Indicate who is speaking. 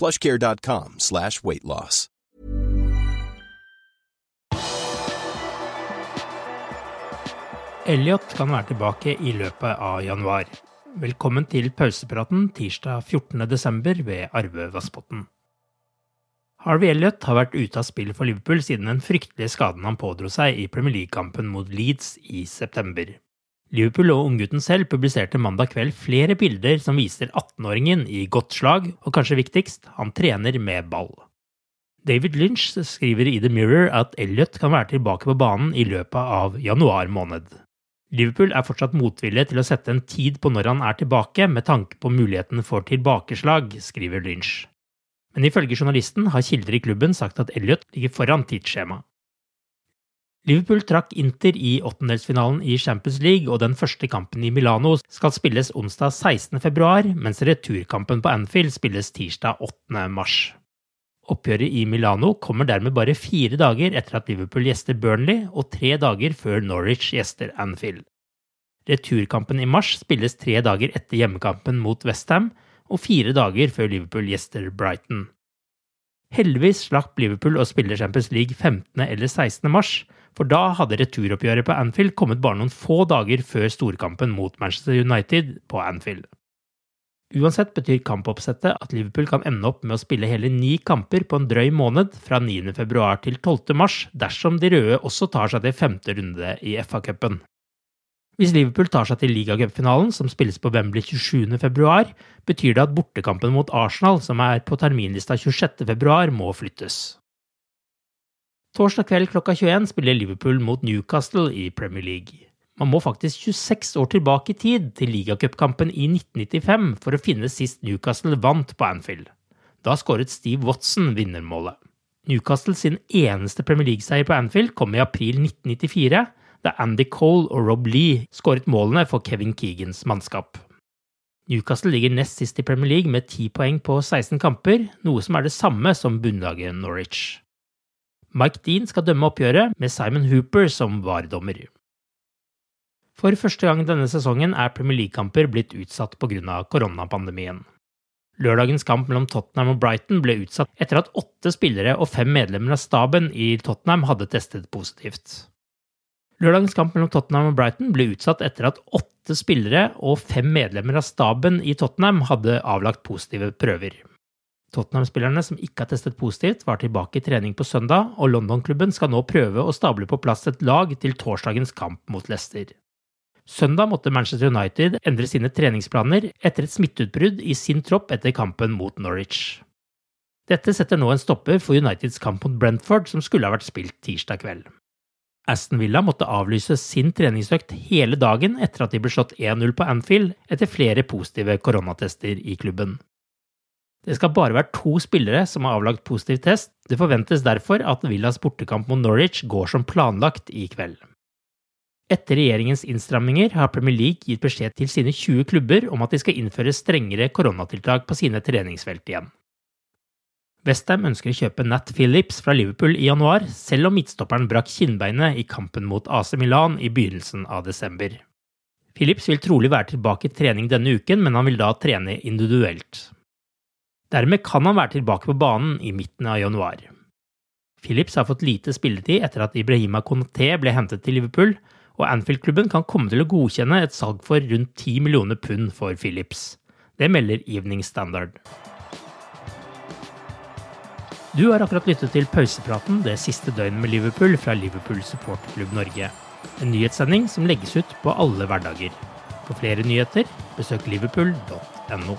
Speaker 1: plushcare.com slash weight loss.
Speaker 2: Elliot kan være tilbake i løpet av januar. Velkommen til pausepraten tirsdag 14.12. ved Arve Vassbotn. Harvey Elliot har vært ute av spill for Liverpool siden den fryktelige skaden han pådro seg i Premier League-kampen mot Leeds i september. Liverpool og unggutten selv publiserte mandag kveld flere bilder som viser 18-åringen i godt slag, og kanskje viktigst, han trener med ball. David Lynch skriver i The Mirror at Elliot kan være tilbake på banen i løpet av januar måned. Liverpool er fortsatt motvillige til å sette en tid på når han er tilbake, med tanke på muligheten for tilbakeslag, skriver Lynch. Men ifølge journalisten har kilder i klubben sagt at Elliot ligger foran tidsskjema. Liverpool trakk Inter i åttendelsfinalen i Champions League, og den første kampen i Milano skal spilles onsdag 16.2, mens returkampen på Anfield spilles tirsdag 8.3. Oppgjøret i Milano kommer dermed bare fire dager etter at Liverpool gjester Burnley, og tre dager før Norwich gjester Anfield. Returkampen i mars spilles tre dager etter hjemmekampen mot Westham, og fire dager før Liverpool gjester Brighton. Heldigvis slapp Liverpool å spille Champions League 15. eller 16. mars, for da hadde returoppgjøret på Anfield kommet bare noen få dager før storkampen mot Manchester United på Anfield. Uansett betyr kampoppsettet at Liverpool kan ende opp med å spille hele ni kamper på en drøy måned fra 9.2 til 12.3 dersom de røde også tar seg til femte runde i FA-cupen. Hvis Liverpool tar seg til ligacupfinalen, som spilles på Wembley 27.2, betyr det at bortekampen mot Arsenal, som er på terminlista 26.2, må flyttes. Torsdag kveld klokka 21 spiller Liverpool mot Newcastle i Premier League. Man må faktisk 26 år tilbake i tid, til ligacupkampen i 1995, for å finne sist Newcastle vant på Anfield. Da skåret Steve Watson vinnermålet. Newcastle sin eneste Premier League-seier på Anfield kom i april 1994, da Andy Cole og Rob Lee skåret målene for Kevin Keegans mannskap. Newcastle ligger nest sist i Premier League med 10 poeng på 16 kamper, noe som er det samme som bunnlaget Norwich. Mike Dean skal dømme oppgjøret, med Simon Hooper som varedommer. For første gang denne sesongen er Premier League-kamper blitt utsatt pga. koronapandemien. Lørdagens kamp mellom Tottenham og Brighton ble utsatt etter at åtte spillere og fem medlemmer av staben i Tottenham hadde testet positivt. Lørdagens kamp mellom Tottenham og Brighton ble utsatt etter at åtte spillere og fem medlemmer av staben i Tottenham hadde avlagt positive prøver. Tottenham-spillerne som ikke har testet positivt, var tilbake i trening på søndag, og London-klubben skal nå prøve å stable på plass et lag til torsdagens kamp mot Leicester. Søndag måtte Manchester United endre sine treningsplaner etter et smitteutbrudd i sin tropp etter kampen mot Norwich. Dette setter nå en stopper for Uniteds kamp mot Brentford, som skulle ha vært spilt tirsdag kveld. Aston Villa måtte avlyse sin treningsøkt hele dagen etter at de ble slått 1-0 på Anfield etter flere positive koronatester i klubben. Det skal bare være to spillere som har avlagt positiv test. Det forventes derfor at Villas bortekamp mot Norwich går som planlagt i kveld. Etter regjeringens innstramminger har Premier League gitt beskjed til sine 20 klubber om at de skal innføre strengere koronatiltak på sine treningsfelt igjen. Westham ønsker å kjøpe Nat Phillips fra Liverpool i januar, selv om midtstopperen brakk kinnbeinet i kampen mot AC Milan i begynnelsen av desember. Phillips vil trolig være tilbake i trening denne uken, men han vil da trene individuelt. Dermed kan han være tilbake på banen i midten av januar. Phillips har fått lite spilletid etter at Ibrahima Konaté ble hentet til Liverpool, og Anfield-klubben kan komme til å godkjenne et salg for rundt 10 millioner pund for Phillips. Det melder Evening Standard. Du har akkurat lyttet til pausepraten det siste døgnet med Liverpool fra Liverpool supporterklubb Norge. En nyhetssending som legges ut på alle hverdager. For flere nyheter, besøk liverpool.no.